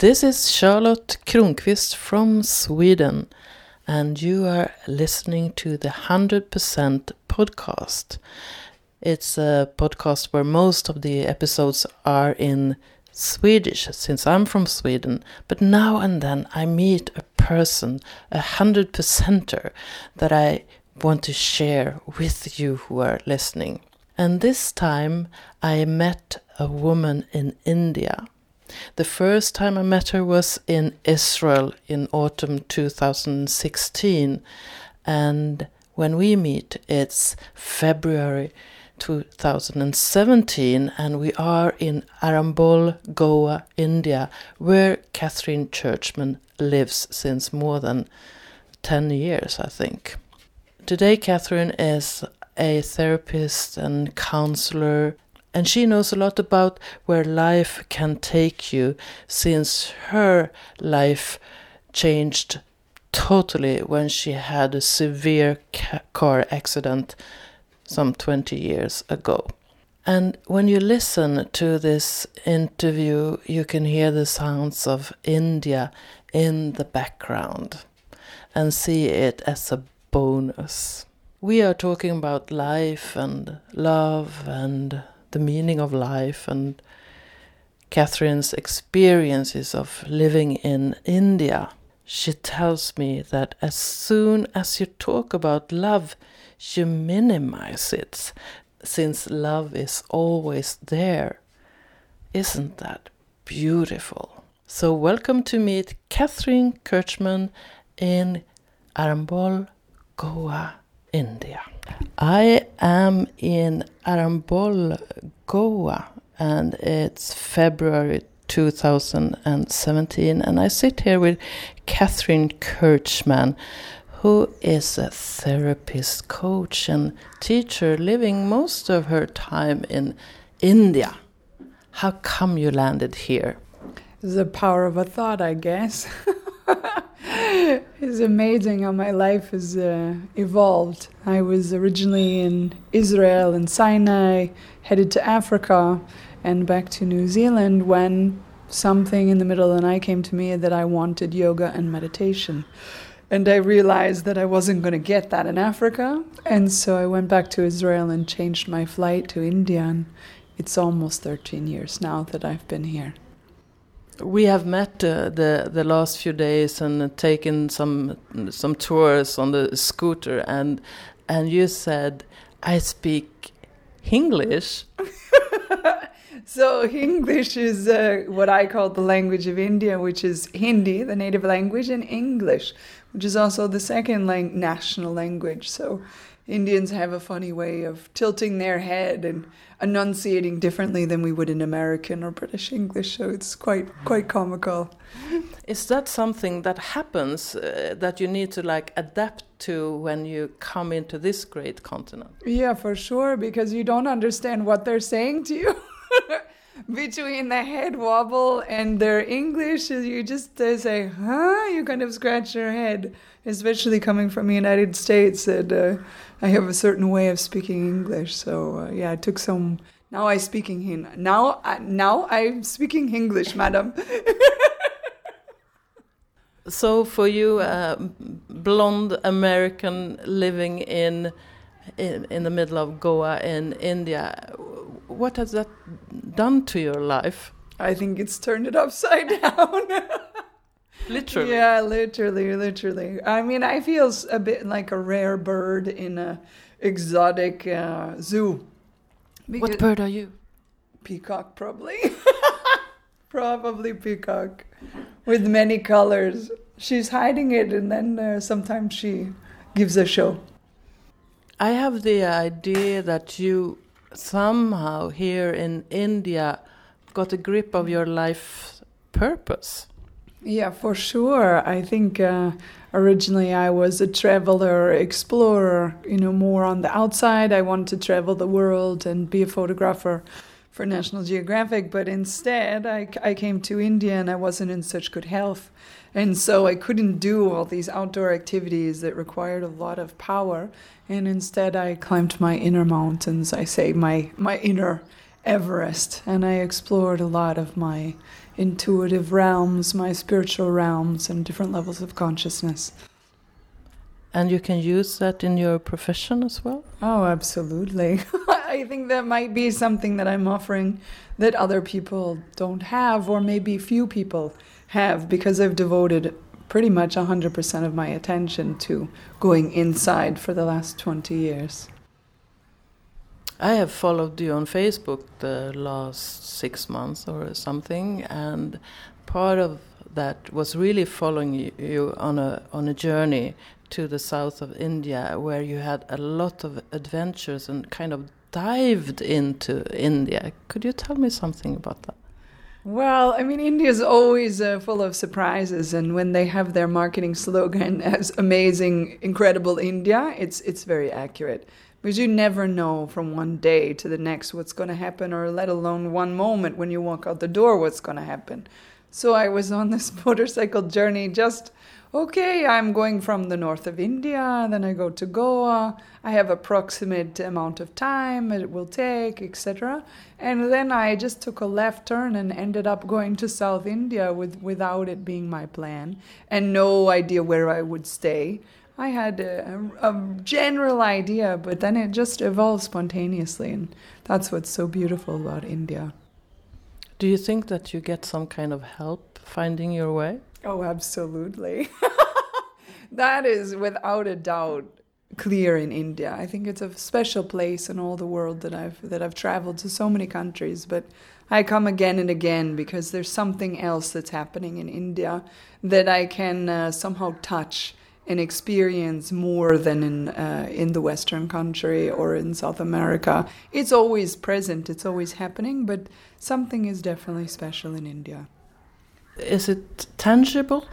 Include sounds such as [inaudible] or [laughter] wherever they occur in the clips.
This is Charlotte Kronqvist from Sweden, and you are listening to the 100% podcast. It's a podcast where most of the episodes are in Swedish, since I'm from Sweden, but now and then I meet a person, a 100%er, that I want to share with you who are listening. And this time I met a woman in India the first time I met her was in Israel in autumn 2016. And when we meet, it's February 2017, and we are in Arambol, Goa, India, where Catherine Churchman lives since more than 10 years, I think. Today, Catherine is a therapist and counselor and she knows a lot about where life can take you since her life changed totally when she had a severe car accident some 20 years ago. And when you listen to this interview, you can hear the sounds of India in the background and see it as a bonus. We are talking about life and love and the meaning of life and Catherine's experiences of living in India. She tells me that as soon as you talk about love, you minimize it, since love is always there. Isn't that beautiful? So, welcome to meet Catherine Kirchman in Arambol, Goa, India. I am in Arambol, Goa, and it's February 2017, and I sit here with Catherine Kirchman, who is a therapist, coach, and teacher living most of her time in India. How come you landed here? The power of a thought, I guess. [laughs] [laughs] it's amazing how my life has uh, evolved. I was originally in Israel and Sinai, headed to Africa and back to New Zealand when something in the middle of the night came to me that I wanted yoga and meditation. And I realized that I wasn't going to get that in Africa. And so I went back to Israel and changed my flight to India. And it's almost 13 years now that I've been here we have met uh, the the last few days and taken some some tours on the scooter and and you said I speak Hinglish. [laughs] so Hinglish is uh, what I call the language of India, which is Hindi, the native language, and English, which is also the second lang national language. So Indians have a funny way of tilting their head and enunciating differently than we would in American or British English. So it's quite quite comical. Is that something that happens uh, that you need to like adapt to when you come into this great continent? Yeah, for sure, because you don't understand what they're saying to you. [laughs] Between the head wobble and their English, you just they say, huh? You kind of scratch your head, especially coming from the United States. And, uh, I have a certain way of speaking English. So uh, yeah, I took some. Now I'm speaking Hin. Now I, now I'm speaking English, madam. [laughs] so for you, uh, blonde American living in, in in the middle of Goa in India, what has that done to your life? I think it's turned it upside [laughs] down. [laughs] literally. Yeah, literally, literally. I mean, I feel a bit like a rare bird in a exotic uh, zoo. What bird are you? Peacock, probably. [laughs] probably peacock, with many colors. She's hiding it, and then uh, sometimes she gives a show. I have the idea that you somehow here in India got a grip of your life purpose. Yeah, for sure. I think uh, originally I was a traveler, explorer, you know, more on the outside. I wanted to travel the world and be a photographer for National Geographic, but instead I, I came to India and I wasn't in such good health. And so I couldn't do all these outdoor activities that required a lot of power. And instead I climbed my inner mountains, I say my, my inner Everest, and I explored a lot of my intuitive realms, my spiritual realms, and different levels of consciousness. And you can use that in your profession as well? Oh, absolutely. [laughs] I think that might be something that I'm offering that other people don't have, or maybe few people have, because I've devoted pretty much 100% of my attention to going inside for the last 20 years. I have followed you on Facebook the last six months or something, and part of that was really following you on a on a journey to the south of India, where you had a lot of adventures and kind of dived into India. Could you tell me something about that? Well, I mean, India is always uh, full of surprises, and when they have their marketing slogan [laughs] as "Amazing, Incredible India," it's it's very accurate because you never know from one day to the next what's going to happen, or let alone one moment when you walk out the door what's going to happen. So I was on this [laughs] motorcycle journey just okay, I'm going from the north of India, then I go to Goa. I have approximate amount of time it will take, etc. And then I just took a left turn and ended up going to South India with without it being my plan and no idea where I would stay. I had a, a general idea, but then it just evolved spontaneously, and that's what's so beautiful about India. Do you think that you get some kind of help finding your way? Oh, absolutely. [laughs] that is without a doubt clear in India. I think it's a special place in all the world that I've that I've traveled to so many countries, but I come again and again because there's something else that's happening in India that I can uh, somehow touch and experience more than in uh, in the Western country or in South America. It's always present. It's always happening, but something is definitely special in India. Is it tangible?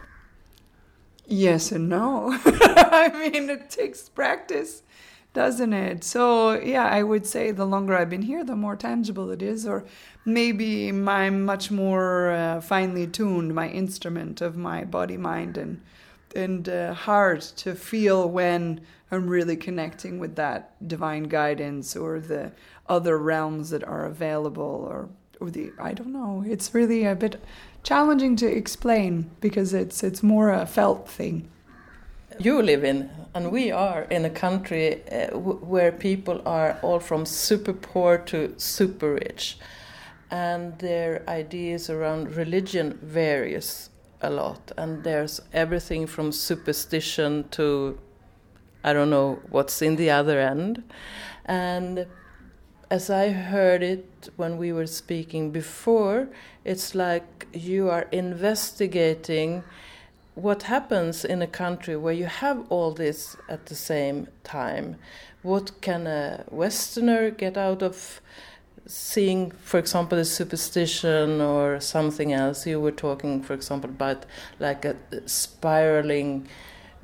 Yes and no. [laughs] I mean, it takes practice, doesn't it? So, yeah, I would say the longer I've been here, the more tangible it is, or maybe I'm much more uh, finely tuned, my instrument of my body, mind, and and uh, heart to feel when I'm really connecting with that divine guidance or the other realms that are available or or the I don't know. It's really a bit challenging to explain because it's it's more a felt thing. You live in, and we are in a country uh, where people are all from super poor to super rich, and their ideas around religion varies a lot. And there's everything from superstition to I don't know what's in the other end, and as I heard it when we were speaking before, it's like you are investigating what happens in a country where you have all this at the same time. What can a Westerner get out of seeing, for example, a superstition or something else? You were talking, for example, about like a spiraling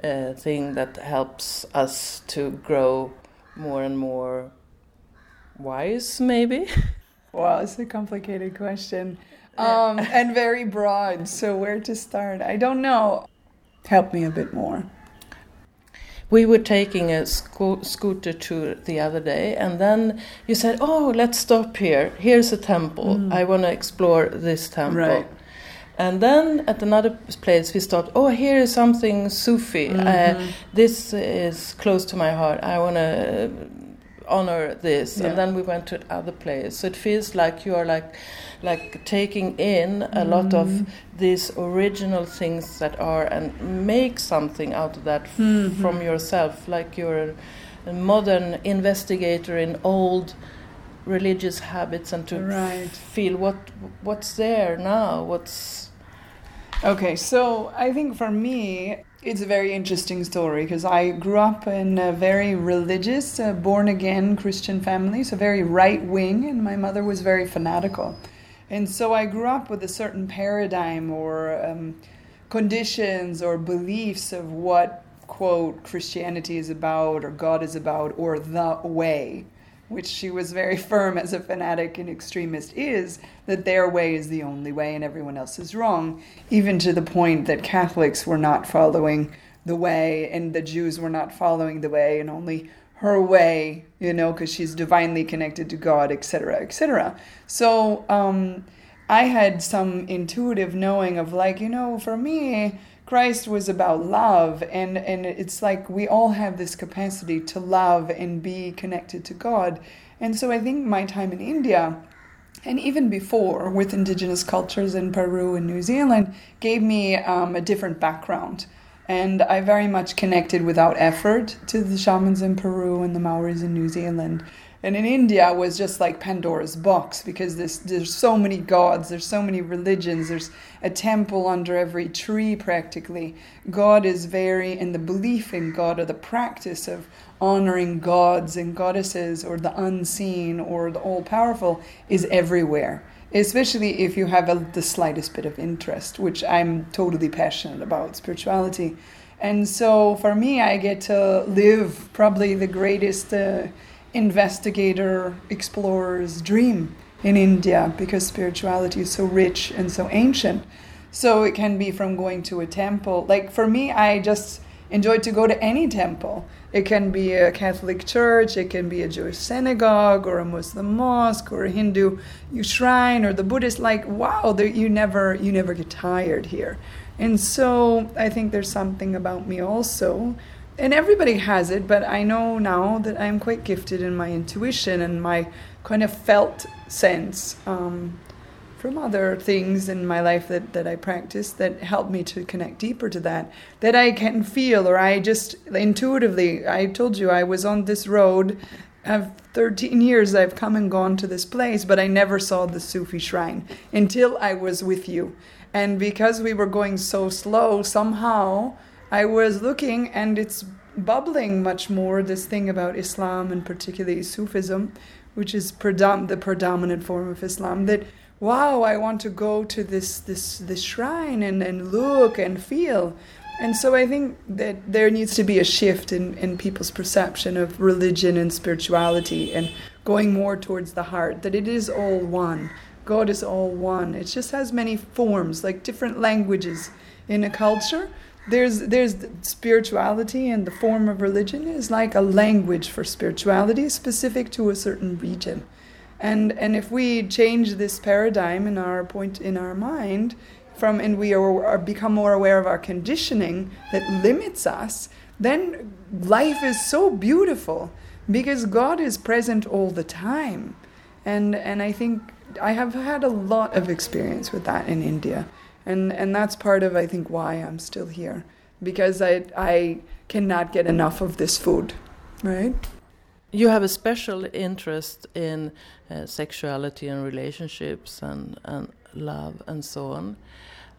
uh, thing that helps us to grow more and more wise, maybe? [laughs] Well, it's a complicated question [laughs] um, and very broad. So, where to start? I don't know. Help me a bit more. We were taking a sco- scooter tour the other day, and then you said, Oh, let's stop here. Here's a temple. Mm. I want to explore this temple. Right. And then at another place we stopped. Oh, here is something Sufi. Uh, mm-hmm. Uh, this is close to my heart. I want to honor this yeah. and then we went to other place so it feels like you are like like taking in a mm. lot of mm-hmm. these original things that are and make something out of that mm-hmm. from yourself like you're a modern investigator in old religious habits and to right. feel what what's there now what's okay so i think for me it's a very interesting story because I grew up in a very religious, uh, born again Christian family, so very right wing, and my mother was very fanatical. And so I grew up with a certain paradigm or um, conditions or beliefs of what, quote, Christianity is about or God is about or the way which she was very firm as a fanatic and extremist is, that their way is the only way and everyone else is wrong, even to the point that Catholics were not following the way and the Jews were not following the way and only her way, you know, because she's divinely connected to God, etc., etc. So, um, I had some intuitive knowing of like, you know, for me, Christ was about love and and it's like we all have this capacity to love and be connected to God. And so I think my time in India and even before with indigenous cultures in Peru and New Zealand gave me um, a different background. And I very much connected without effort to the shamans in Peru and the Maoris in New Zealand. And in India was just like Pandora's box because there's there's so many gods, there's so many religions, there's a temple under every tree practically. God is very in the belief in God or the practice of honoring gods and goddesses or the unseen or the all powerful is everywhere. Especially if you have a, the slightest bit of interest, which I'm totally passionate about spirituality. And so for me, I get to live probably the greatest. Uh, investigator, explorer's dream in India because spirituality is so rich and so ancient. So it can be from going to a temple. Like for me, I just enjoy to go to any temple. It can be a Catholic church, it can be a Jewish synagogue or a Muslim mosque or a Hindu shrine or the Buddhist. Like wow, you never you never get tired here. And so I think there's something about me also and everybody has it, but I know now that I'm quite gifted in my intuition and my kind of felt sense um, from other things in my life that, that I practice that help me to connect deeper to that, that I can feel or I just intuitively, I told you I was on this road. I've 13 years I've come and gone to this place, but I never saw the Sufi shrine until I was with you. And because we were going so slow, somehow I was looking and it's bubbling much more this thing about Islam and particularly Sufism, which is predom- the predominant form of Islam, that wow, I want to go to this this this shrine and, and look and feel. And so I think that there needs to be a shift in, in people's perception of religion and spirituality and going more towards the heart, that it is all one. God is all one. It just has many forms, like different languages in a culture there's there's spirituality and the form of religion is like a language for spirituality specific to a certain region. And and if we change this paradigm in our point in our mind from and we are, are become more aware of our conditioning that limits us then life is so beautiful because god is present all the time. And and i think i have had a lot of experience with that in india and and that's part of I think why I'm still here. Because I I cannot get enough of this food, right? You have a special interest in uh, sexuality and relationships and and love and so on,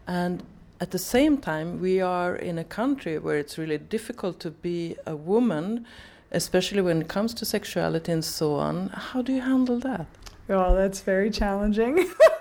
and at the same time we are in a country where it's really difficult to be a woman especially when it comes to sexuality and so on. How do you handle that? Well that's very challenging [laughs]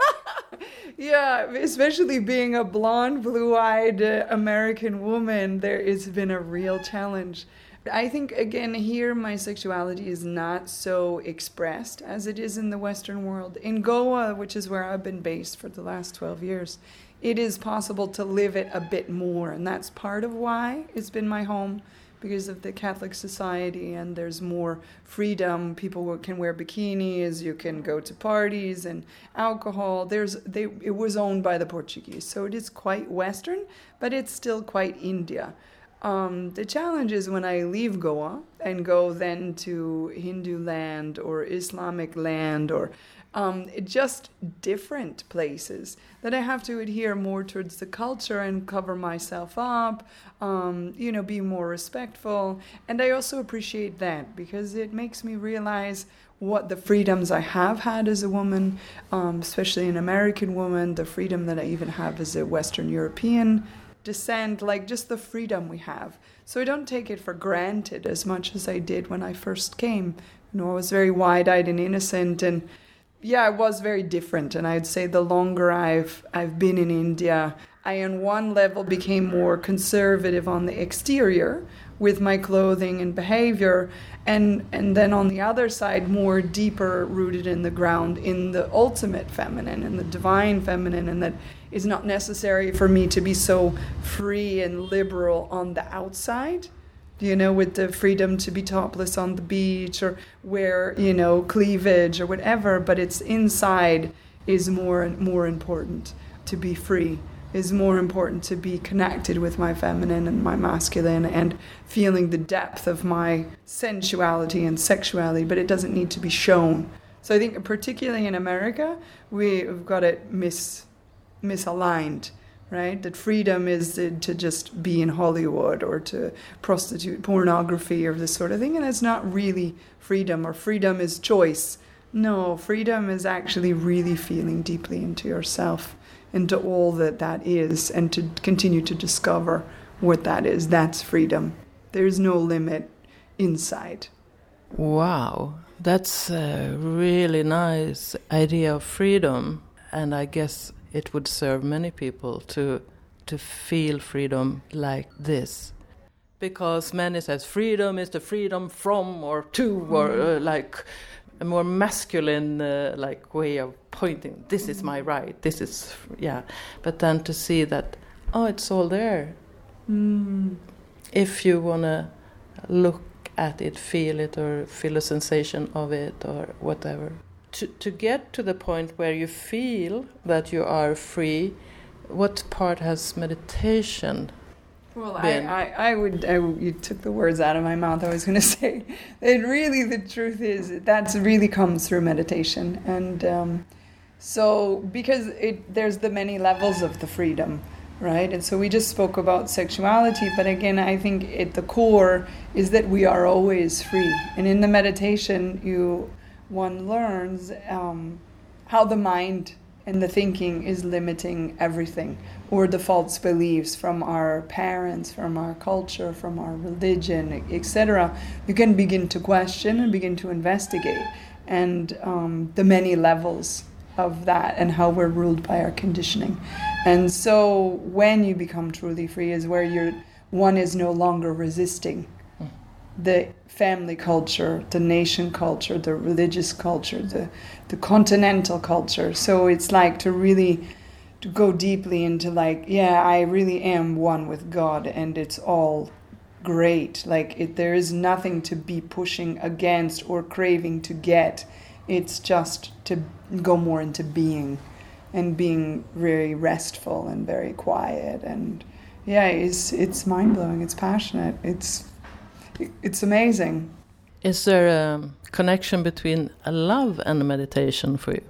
yeah, especially being a blonde, blue eyed uh, American woman, there has been a real challenge. I think, again, here my sexuality is not so expressed as it is in the Western world. In Goa, which is where I've been based for the last 12 years, it is possible to live it a bit more. And that's part of why it's been my home because of the Catholic society and there's more freedom. People can wear bikinis, you can go to parties and alcohol. There's they it was owned by the Portuguese, so it is quite Western, but it's still quite India. Um, the challenge is when I leave Goa and go then to Hindu land or Islamic land or um, just different places that I have to adhere more towards the culture and cover myself up, um, you know, be more respectful. And I also appreciate that because it makes me realize what the freedoms I have had as a woman, um, especially an American woman, the freedom that I even have as a Western European descent, like just the freedom we have. So I don't take it for granted as much as I did when I first came. You know, I was very wide eyed and innocent and yeah, it was very different. And I'd say the longer I've I've been in India, I on one level became more conservative on the exterior with my clothing and behavior, and and then on the other side, more deeper rooted in the ground in the ultimate feminine and the divine feminine, and that is not necessary for me to be so free and liberal on the outside you know, with the freedom to be topless on the beach or wear, you know, cleavage or whatever, but it's inside is more and more important to be free is more important to be connected with my feminine and my masculine and feeling the depth of my sensuality and sexuality, but it doesn't need to be shown. So I think, particularly in America, we've got it mis- misaligned, right? That freedom is to, to just be in Hollywood or to prostitute pornography or this sort of thing, and it's not really freedom, or freedom is choice. No, freedom is actually really feeling deeply into yourself into all that that is and to continue to discover what that is. That's freedom. There's no limit inside. Wow, that's a really nice idea of freedom, and I guess it would serve many people to to feel freedom like this. Because many says freedom is the freedom from or to or uh, like a more masculine uh, like way of pointing this is my right this is yeah but then to see that oh it's all there mm. if you want to look at it feel it or feel a sensation of it or whatever to, to get to the point where you feel that you are free what part has meditation well, I, I, I, would, I, you took the words out of my mouth. I was going [laughs] to say that really the truth is that really comes through meditation. And um, so, because it, there's the many levels of the freedom, right? And so we just spoke about sexuality, but again, I think at the core is that we are always free. And in the meditation, you one learns um, how the mind and the thinking is limiting everything. Or the false beliefs from our parents from our culture from our religion etc you can begin to question and begin to investigate. And um, the many levels of that and how we're ruled by our conditioning. And so when you become truly free is where you're one is no longer resisting the family culture, the nation culture, the religious culture, the, the continental culture. So it's like to really to go deeply into like, yeah, I really am one with God and it's all great. Like it, there is nothing to be pushing against or craving to get. It's just to go more into being and being very restful and very quiet and yeah, it's it's mind blowing. It's passionate. It's it's amazing. Is there a connection between love and meditation for you?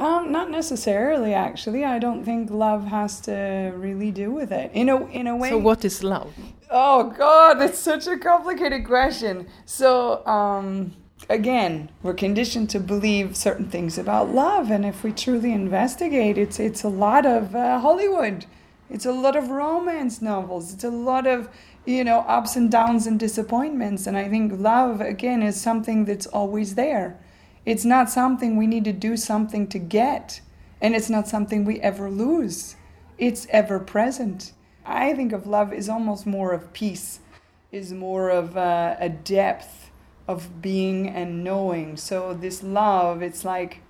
Um, not necessarily, actually. I don't think love has to really do with it. In a in a way. So, what is love? Oh God, it's such a complicated question. So, um, again, we're conditioned to believe certain things about love, and if we truly investigate, it's it's a lot of uh, Hollywood. It's a lot of romance novels. It's a lot of you know, ups and downs and disappointments. And I think love, again, is something that's always there. It's not something we need to do something to get, and it's not something we ever lose. It's ever present. I think of love is almost more of peace, is more of a, a depth of being and knowing. So this love, it's like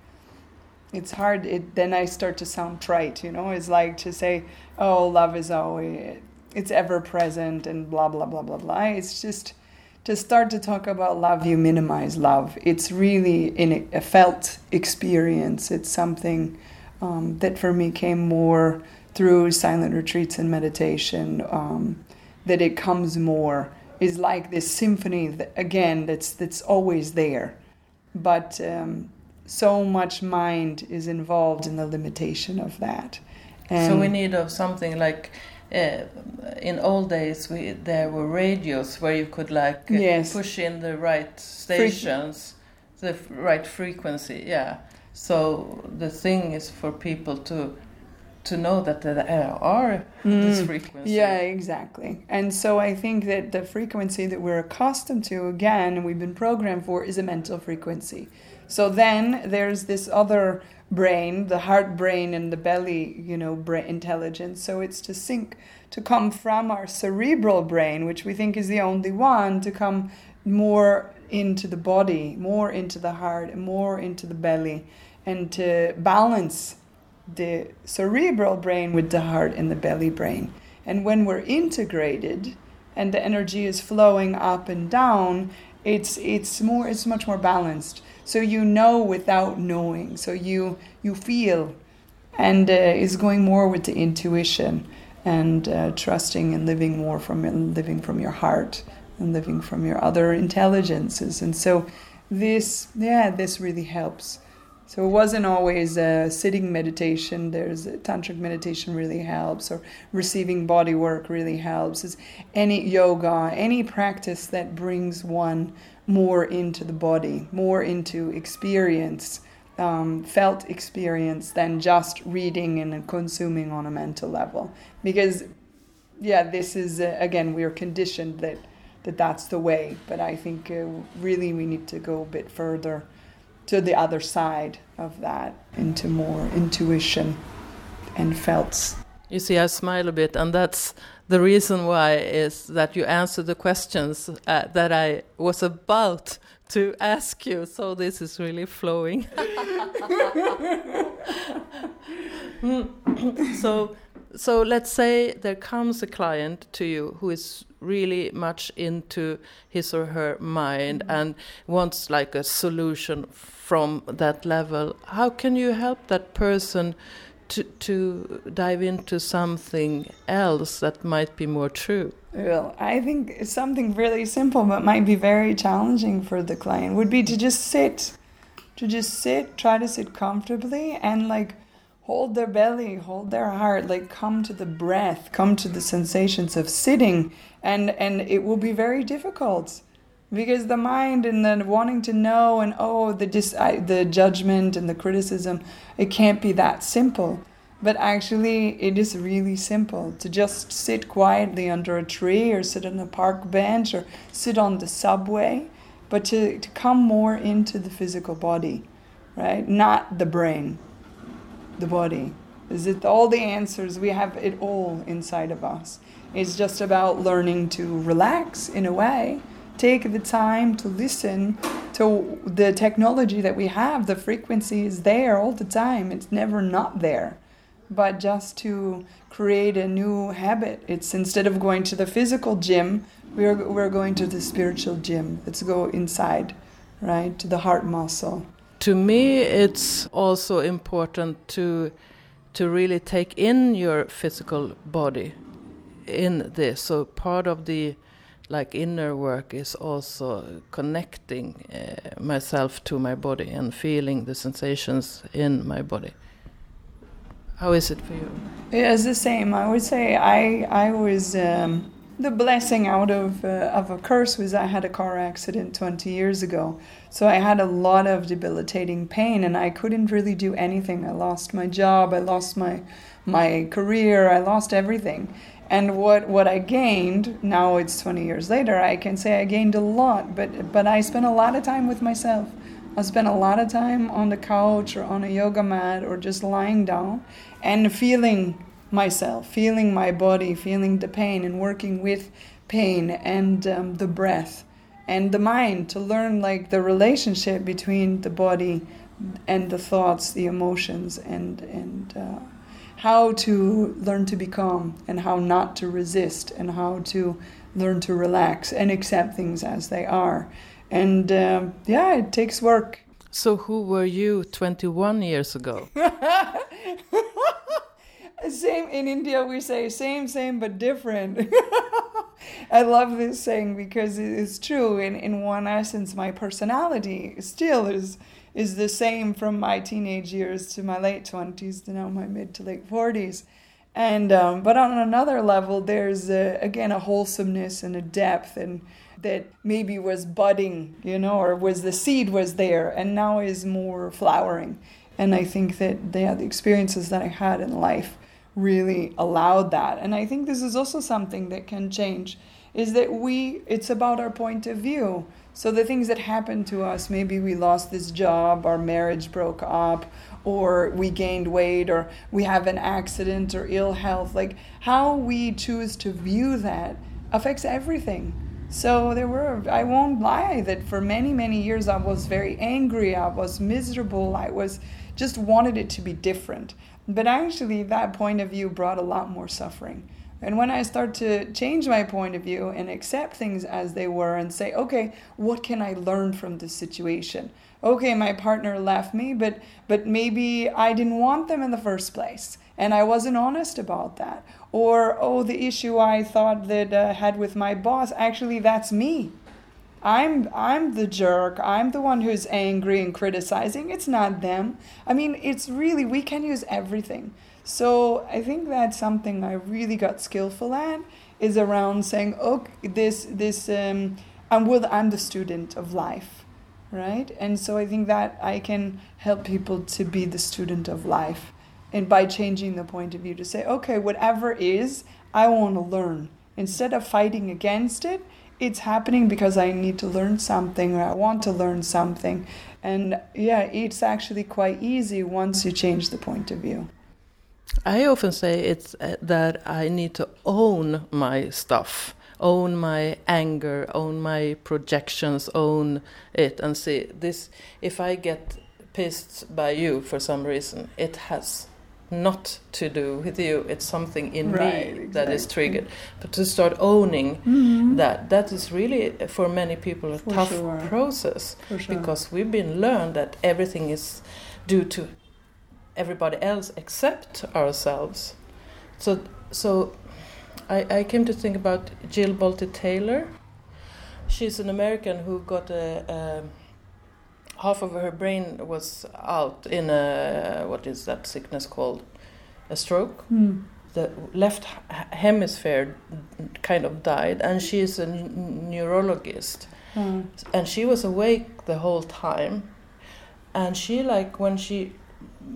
it's hard it, then i start to sound trite you know? It's like to say oh love is always it's ever present and blah blah blah blah blah. It's just to start to talk about love you minimize love. It's really in a felt experience. It's something um, that for me came more through silent retreats and meditation um, that it comes more. Is like this symphony that, again that's that's always there. But um, so much mind is involved in the limitation of that. And so we need of something like uh, in old days we there were radios where you could like uh, yes. push in the right stations Fre the right frequency yeah. So the thing is for people to to know that there are mm. this frequency. Yeah exactly. And so i think that the frequency that we're accustomed to again and we've been programmed for is a mental frequency so then there's this other brain, the heart brain and the belly, you know, brain intelligence. So it's to sync, to come from our cerebral brain, which we think is the only one, to come more into the body, more into the heart, more into the belly, and to balance the cerebral brain with the heart and the belly brain. And when we're integrated and the energy is flowing up and down, it's it's more it's much more balanced. So you know without knowing. So you you feel, and uh, is going more with the intuition and uh, trusting and living more from living from your heart and living from your other intelligences. And so this, yeah, this really helps. So it wasn't always a sitting meditation. There's tantric meditation really helps, or receiving body work really helps. It's any yoga, any practice that brings one more into the body, more into experience, um, felt experience than just reading and consuming on a mental level. Because, yeah, this is uh, again we are conditioned that that that's the way. But I think uh, really we need to go a bit further to the other side of that into more intuition and felt. You see, I smile a bit, and that's the reason why is that you answer the questions uh, that I was about to ask you. So this is really flowing. [laughs] so, so let's say there comes a client to you who is really much into his or her mind mm-hmm. and wants like a solution from that level how can you help that person to to dive into something else that might be more true. Well i think something really simple but might be very challenging for the client would be to just sit to just sit try to sit comfortably and like hold their belly, hold their heart, like come to the breath, come to the sensations of sitting, and and it will be very difficult because the mind and then wanting to know and oh the dis I, the judgment and the criticism, it can't be that simple. But actually, it is really simple to just sit quietly under a tree or sit on a park bench or sit on the subway, but to, to come more into the physical body, right? Not the brain the body. Is it all the answers? We have it all inside of us. It's just about learning to relax in a way, take the time to listen to the technology that we have. The frequency is there all the time, it's never not there. But just to create a new habit, it's instead of going to the physical gym, we're, we're going to the spiritual gym. Let's go inside, right? To the heart muscle to me it's also important to to really take in your physical body in this so part of the like inner work is also connecting uh, myself to my body and feeling the sensations in my body how is it for you it's the same i would say i i was um, the blessing out of, uh, of a curse was I had a car accident 20 years ago. So I had a lot of debilitating pain and I couldn't really do anything. I lost my job, I lost my, my career, I lost everything. And what, what I gained, now it's 20 years later, I can say I gained a lot, but, but I spent a lot of time with myself. I spent a lot of time on the couch or on a yoga mat or just lying down and feeling myself, feeling my body, feeling the pain, and working with pain and um, the breath and the mind to learn like the relationship between the body and the thoughts, the emotions, and and uh, how to learn to become and how not to resist and how to learn to relax and accept things as they are. And um, yeah, it takes work. So, who were you 21 years ago? [laughs] same in India we say same same but different. [laughs] I love this saying because it's true in in one essence my personality still is is the same from my teenage years to my late 20s to now my mid to late 40s. And um, but on another level there's a, again a wholesomeness and a depth and that maybe was budding, you know, or was the seed was there and now is more flowering. And I think that yeah, the experiences that I had in life really allowed that. And I think this is also something that can change is that we it's about our point of view. So the things that happen to us, maybe we lost this job, our marriage broke up, or we gained weight, or we have an accident or ill health, like how we choose to view that affects everything. So there were I won't lie that for many many years I was very angry, I was miserable, I was just wanted it to be different. But actually, that point of view brought a lot more suffering. And when I start to change my point of view and accept things as they were and say, okay, what can I learn from this situation? Okay, my partner left me, but but maybe I didn't want them in the first place and I wasn't honest about that. Or oh, the issue I thought that I uh, had with my boss, actually that's me. I'm I'm the jerk. I'm the one who's angry and criticizing. It's not them. I mean, it's really we can use everything. So I think that's something I really got skillful at is around saying, "Okay, this this um, I'm with I'm the student of life, right?" And so I think that I can help people to be the student of life, and by changing the point of view to say, "Okay, whatever is, I want to learn." Instead of fighting against it, it's happening because I need to learn something or I want to learn something. And yeah, it's actually quite easy once you change the point of view. I often say it's uh, that I need to own my stuff, own my anger, own my projections, own it, and see this. If I get pissed by you for some reason, it has not to do with you. It's something in right, me exactly. that is triggered. But to start owning mm-hmm. that, that is really for many people a for tough sure. process sure. because we've been learned that everything is due to everybody else except ourselves. So, so I, I came to think about Jill Bolte Taylor. She's an American who got a, a half of her brain was out in a what is that sickness called a stroke mm. the left hemisphere kind of died and she is a neurologist mm. and she was awake the whole time and she like when she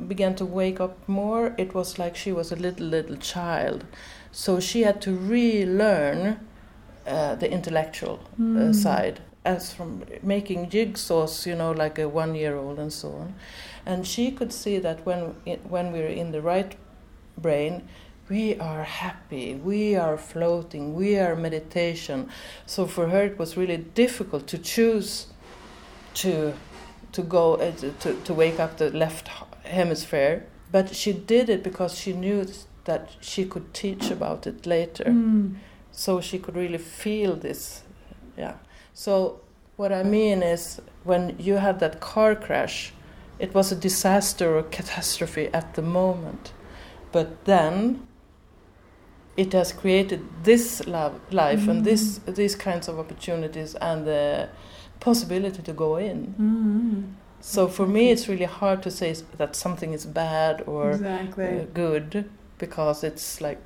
began to wake up more it was like she was a little little child so she had to relearn uh, the intellectual mm. uh, hmm. side as from making jigsaws, you know, like a one-year-old and so on. And she could see that when when we're in the right brain, we are happy, we are floating, we are meditation. So for her, it was really difficult to choose to to go uh, to to wake up the left hemisphere, but she did it because she knew that she could teach about it later. Mm. So she could really feel this, yeah. So what I mean is when you had that car crash, it was a disaster or catastrophe at the moment, but then it has created this love, life mm. and this these kinds of opportunities and the possibility to go in. Mm. So for me, it's really hard to say that something is bad or exactly. uh, good because it's like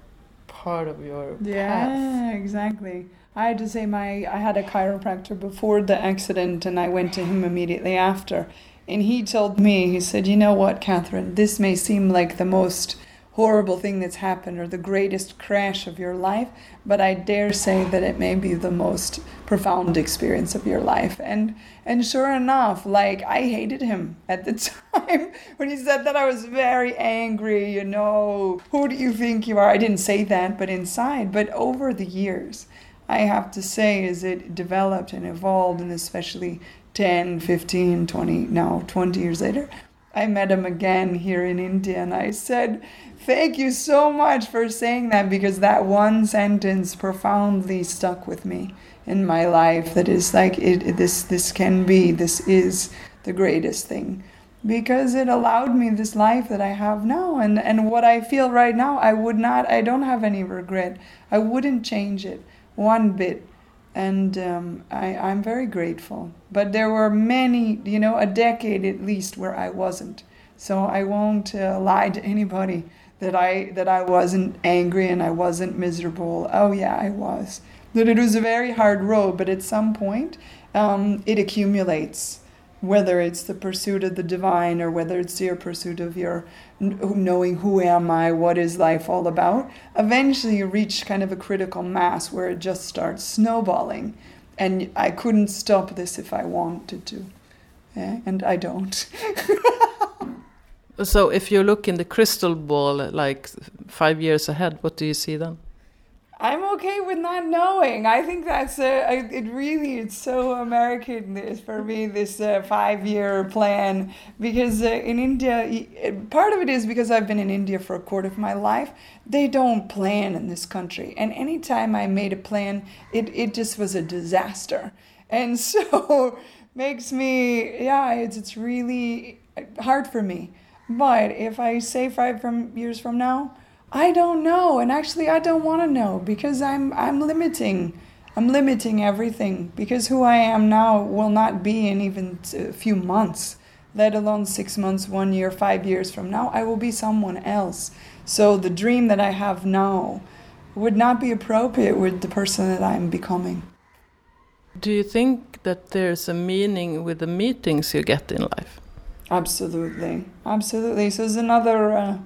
part of your yeah, path. Yeah, exactly. I had to say my I had a chiropractor before the accident and I went to him immediately after. And he told me, he said, You know what, Catherine, this may seem like the most horrible thing that's happened or the greatest crash of your life, but I dare say that it may be the most profound experience of your life. And and sure enough, like I hated him at the [laughs] time when he said that I was very angry, you know, who do you think you are? I didn't say that, but inside, but over the years I have to say as it developed and evolved, and especially 10, 15, 20, now 20 years later, I met him again here in India, and I said, Thank you so much for saying that because that one sentence profoundly stuck with me in my life. That is like, it, this, this can be, this is the greatest thing because it allowed me this life that I have now and and what I feel right now I would not I don't have any regret I wouldn't change it one bit. And um, I, I'm very grateful. But there were many, you know, a decade at least where I wasn't. So I won't uh, lie to anybody that I that I wasn't angry and I wasn't miserable. Oh yeah, I was. That it was a very hard road, but at some point, um, it accumulates whether it's the pursuit of the divine or whether it's your pursuit of your knowing who am I, what is life all about, eventually you reach kind of a critical mass where it just starts snowballing. And I couldn't stop this if I wanted to. Yeah, and I don't. [laughs] so if you look in the crystal ball like five years ahead, what do you see then? I'm okay with not knowing. I think that's it really it's so American this for me this uh, five year plan because uh, in India part of it is because I've been in India for a quarter of my life. They don't plan in this country, and anytime I made a plan, it it just was a disaster, and [laughs] so makes me yeah it's it's really hard for me. But if I say five from years from now. I don't know, and actually, I don't want to know because I'm I'm limiting. I'm limiting everything because who I am now will not be in even a few months, let alone six months, one year, five years from now. I will be someone else. So the dream that I have now would not be appropriate with the person that I'm becoming. Do you think that there's a meaning with the meetings you get in life? Absolutely, absolutely. So it's another. Uh,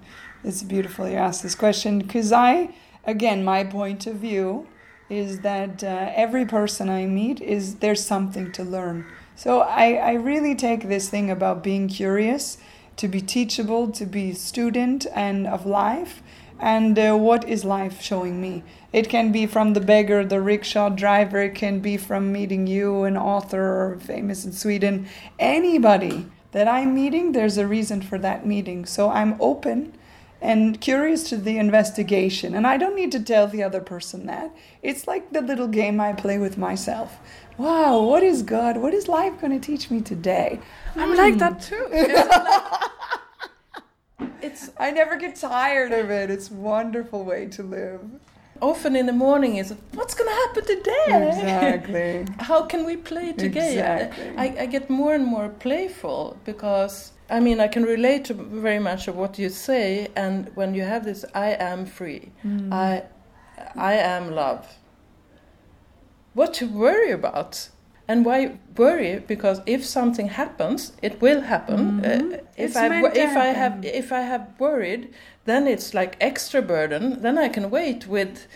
it's beautiful you asked this question because I, again, my point of view is that uh, every person I meet is there's something to learn. So I, I really take this thing about being curious, to be teachable, to be student and of life, and uh, what is life showing me. It can be from the beggar, the rickshaw driver. It can be from meeting you, an author famous in Sweden. Anybody that I'm meeting, there's a reason for that meeting. So I'm open and curious to the investigation. And I don't need to tell the other person that. It's like the little game I play with myself. Wow, what is God? What is life going to teach me today? I'm mm. like that too. [laughs] It's, I never get tired of it. It's a wonderful way to live. Often in the morning is what's going to happen today? Exactly. [laughs] How can we play together? Exactly. I, I get more and more playful because I mean, I can relate to very much of what you say, and when you have this, I am free, mm. I, I am love. What to worry about? And why worry? Because if something happens, it will happen. Mm-hmm. Uh, if I if I have if I have worried, then it's like extra burden. Then I can wait with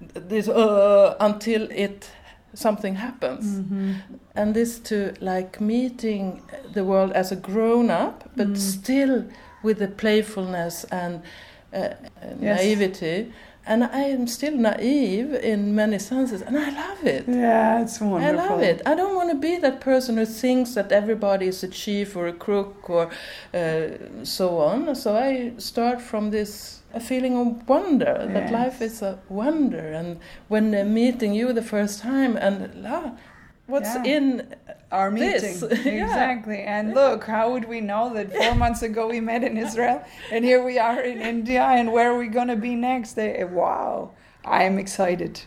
this uh, until it something happens mm-hmm. and this to like meeting the world as a grown up but mm. still with the playfulness and uh, yes. naivety and I am still naive in many senses, and I love it. Yeah, it's wonderful. I love it. I don't want to be that person who thinks that everybody is a chief or a crook or uh, so on. So I start from this a feeling of wonder yes. that life is a wonder, and when meeting you the first time, and ah, what's yeah. in our meeting. [laughs] Exactly. And look how would we know that four [laughs] months ago we met in israel and here we are in [laughs] india and where are we going to be next? Eh, wow. I'm excited.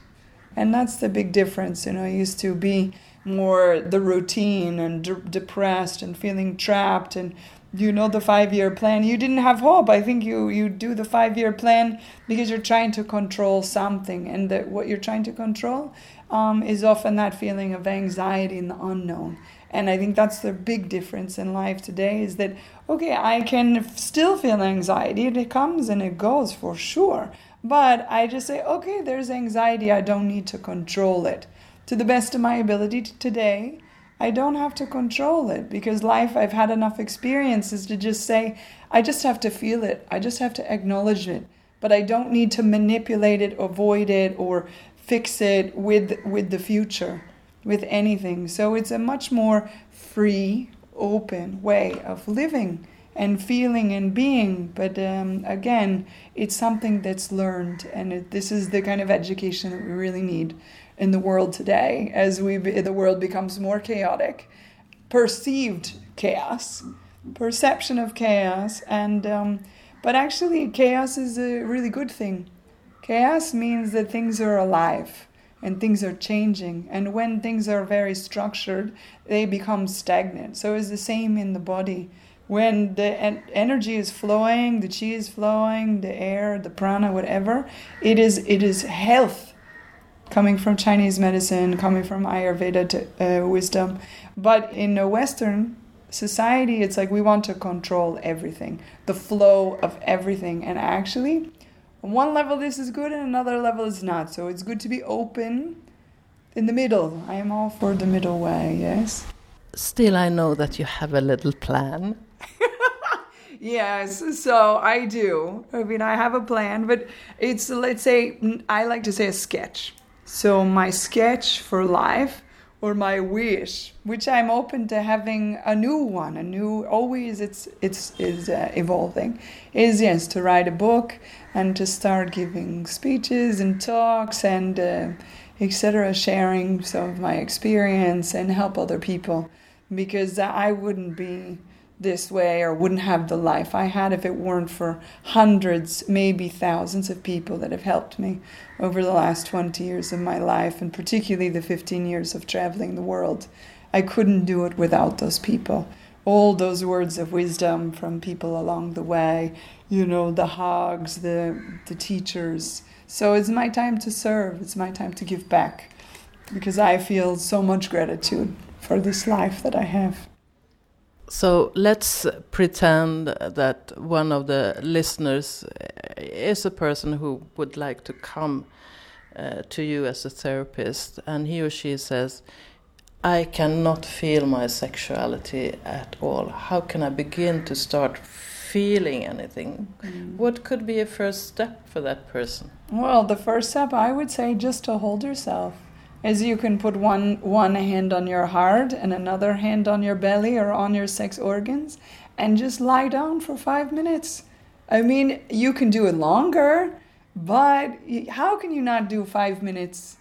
And that's the big difference you know i used to be more the routine and de- depressed and feeling trapped and you know the five year plan. You didn't have hope. I think you you do the five year plan because you're trying to control something. And that what you're trying to control um, is often that feeling of anxiety in the unknown. And i think that's the big difference in life today is that okay i can still feel anxiety. It comes and it goes for sure. But i just say okay there's anxiety. I don't need to control it. To the best of my ability today I don't have to control it because life, I've had enough experiences to just say, I just have to feel it. I just have to acknowledge it. But I don't need to manipulate it, avoid it, or fix it with, with the future, with anything. So it's a much more free, open way of living and feeling and being. But um, again, it's something that's learned, and it, this is the kind of education that we really need in the world today as we the world becomes more chaotic. Perceived chaos perception of chaos and um, but actually chaos is a really good thing. Chaos means that things are alive and things are changing and when things are very structured they become stagnant. So it's the same in the body. When the en- energy is flowing the chi is flowing the air the prana whatever it is it is health coming from Chinese medicine, coming from Ayurveda to, uh, wisdom. But in a Western society, it's like we want to control everything, the flow of everything. And actually, on one level, this is good, and another level is not. So it's good to be open in the middle. I am all for the middle way, yes. Still, I know that you have a little plan. [laughs] Yes, so I do. I mean, I have a plan, but it's, let's say, I like to say a sketch. So, my sketch for life or my wish, which I'm open to having a new one, a new, always it's, it's is uh, evolving, is yes, to write a book and to start giving speeches and talks and uh, etc., sharing some of my experience and help other people because I wouldn't be this way or wouldn't have the life I had if it weren't for hundreds, maybe thousands of people that have helped me over the last 20 years of my life, and particularly the 15 years of traveling the world. I couldn't do it without those people. All those words of wisdom from people along the way, you know, the hogs, the, the teachers. So it's my time to serve, it's my time to give back because I feel so much gratitude for this life that I have. So let's pretend that one of the listeners is a person who would like to come uh, to you as a therapist, and he or she says, I cannot feel my sexuality at all. How can I begin to start feeling anything? Mm. What could be a first step for that person? Well, the first step I would say just to hold yourself is you can put one one hand on your heart and another hand on your belly or on your sex organs and just lie down for 5 minutes. I mean, you can do it longer, but how can you not do 5 minutes?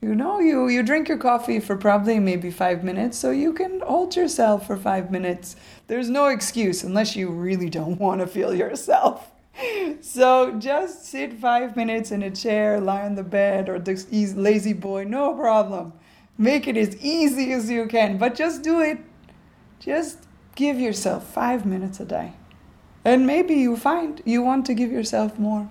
You know, you you drink your coffee for probably maybe 5 minutes, so you can hold yourself for 5 minutes. There's no excuse unless you really don't want to feel yourself so just sit five minutes in a chair, lie on the bed, or this lazy boy, no problem. Make it as easy as you can, but just do it. Just give yourself five minutes a day. And maybe you find you want to give yourself more.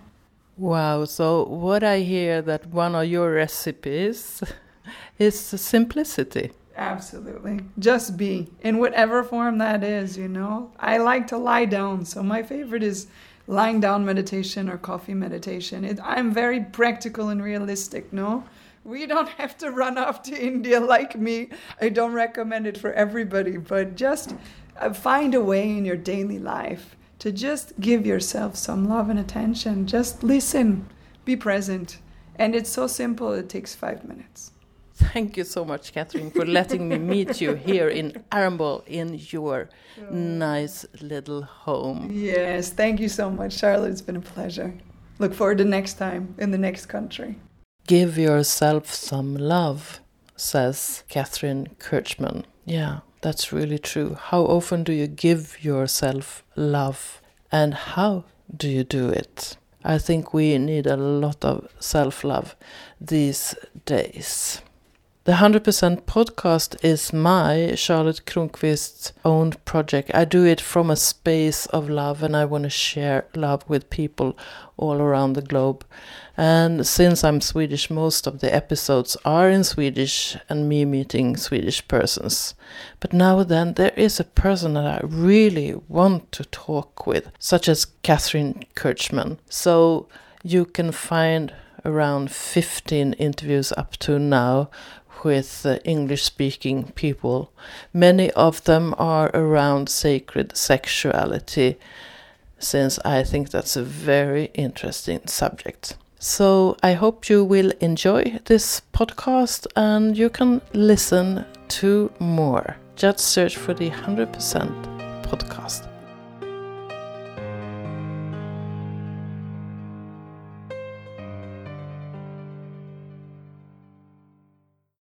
Wow, so what I hear that one of your recipes [laughs] is simplicity. Absolutely. Just be in whatever form that is, you know. I like to lie down, so my favorite is lying down meditation or coffee meditation. It, I'm very practical and realistic, no? We don't have to run off to India like me. I don't recommend it for everybody, but just uh, find a way in your daily life to just give yourself some love and attention. Just listen, be present. And it's so simple, it takes five minutes. [laughs] Thank you so much, Catherine, for letting me meet you here in Arambol in your oh. nice little home. Yes, thank you so much, Charlotte. It's been a pleasure. Look forward to next time in the next country. Give yourself some love, says Catherine Kirchman. Yeah, that's really true. How often do you give yourself love? And how do you do it? I think we need a lot of self love these days. The 100% podcast is my Charlotte Kronqvist's own project. I do it from a space of love and I want to share love with people all around the globe. And since I'm Swedish, most of the episodes are in Swedish and me meeting Swedish persons. But now and then there is a person that I really want to talk with, such as Catherine Kirchman. So you can find around 15 interviews up to now with uh, English speaking people. Many of them are around sacred sexuality, since I think that's a very interesting subject. So I hope you will enjoy this podcast and you can listen to more. Just search for the 100% podcast.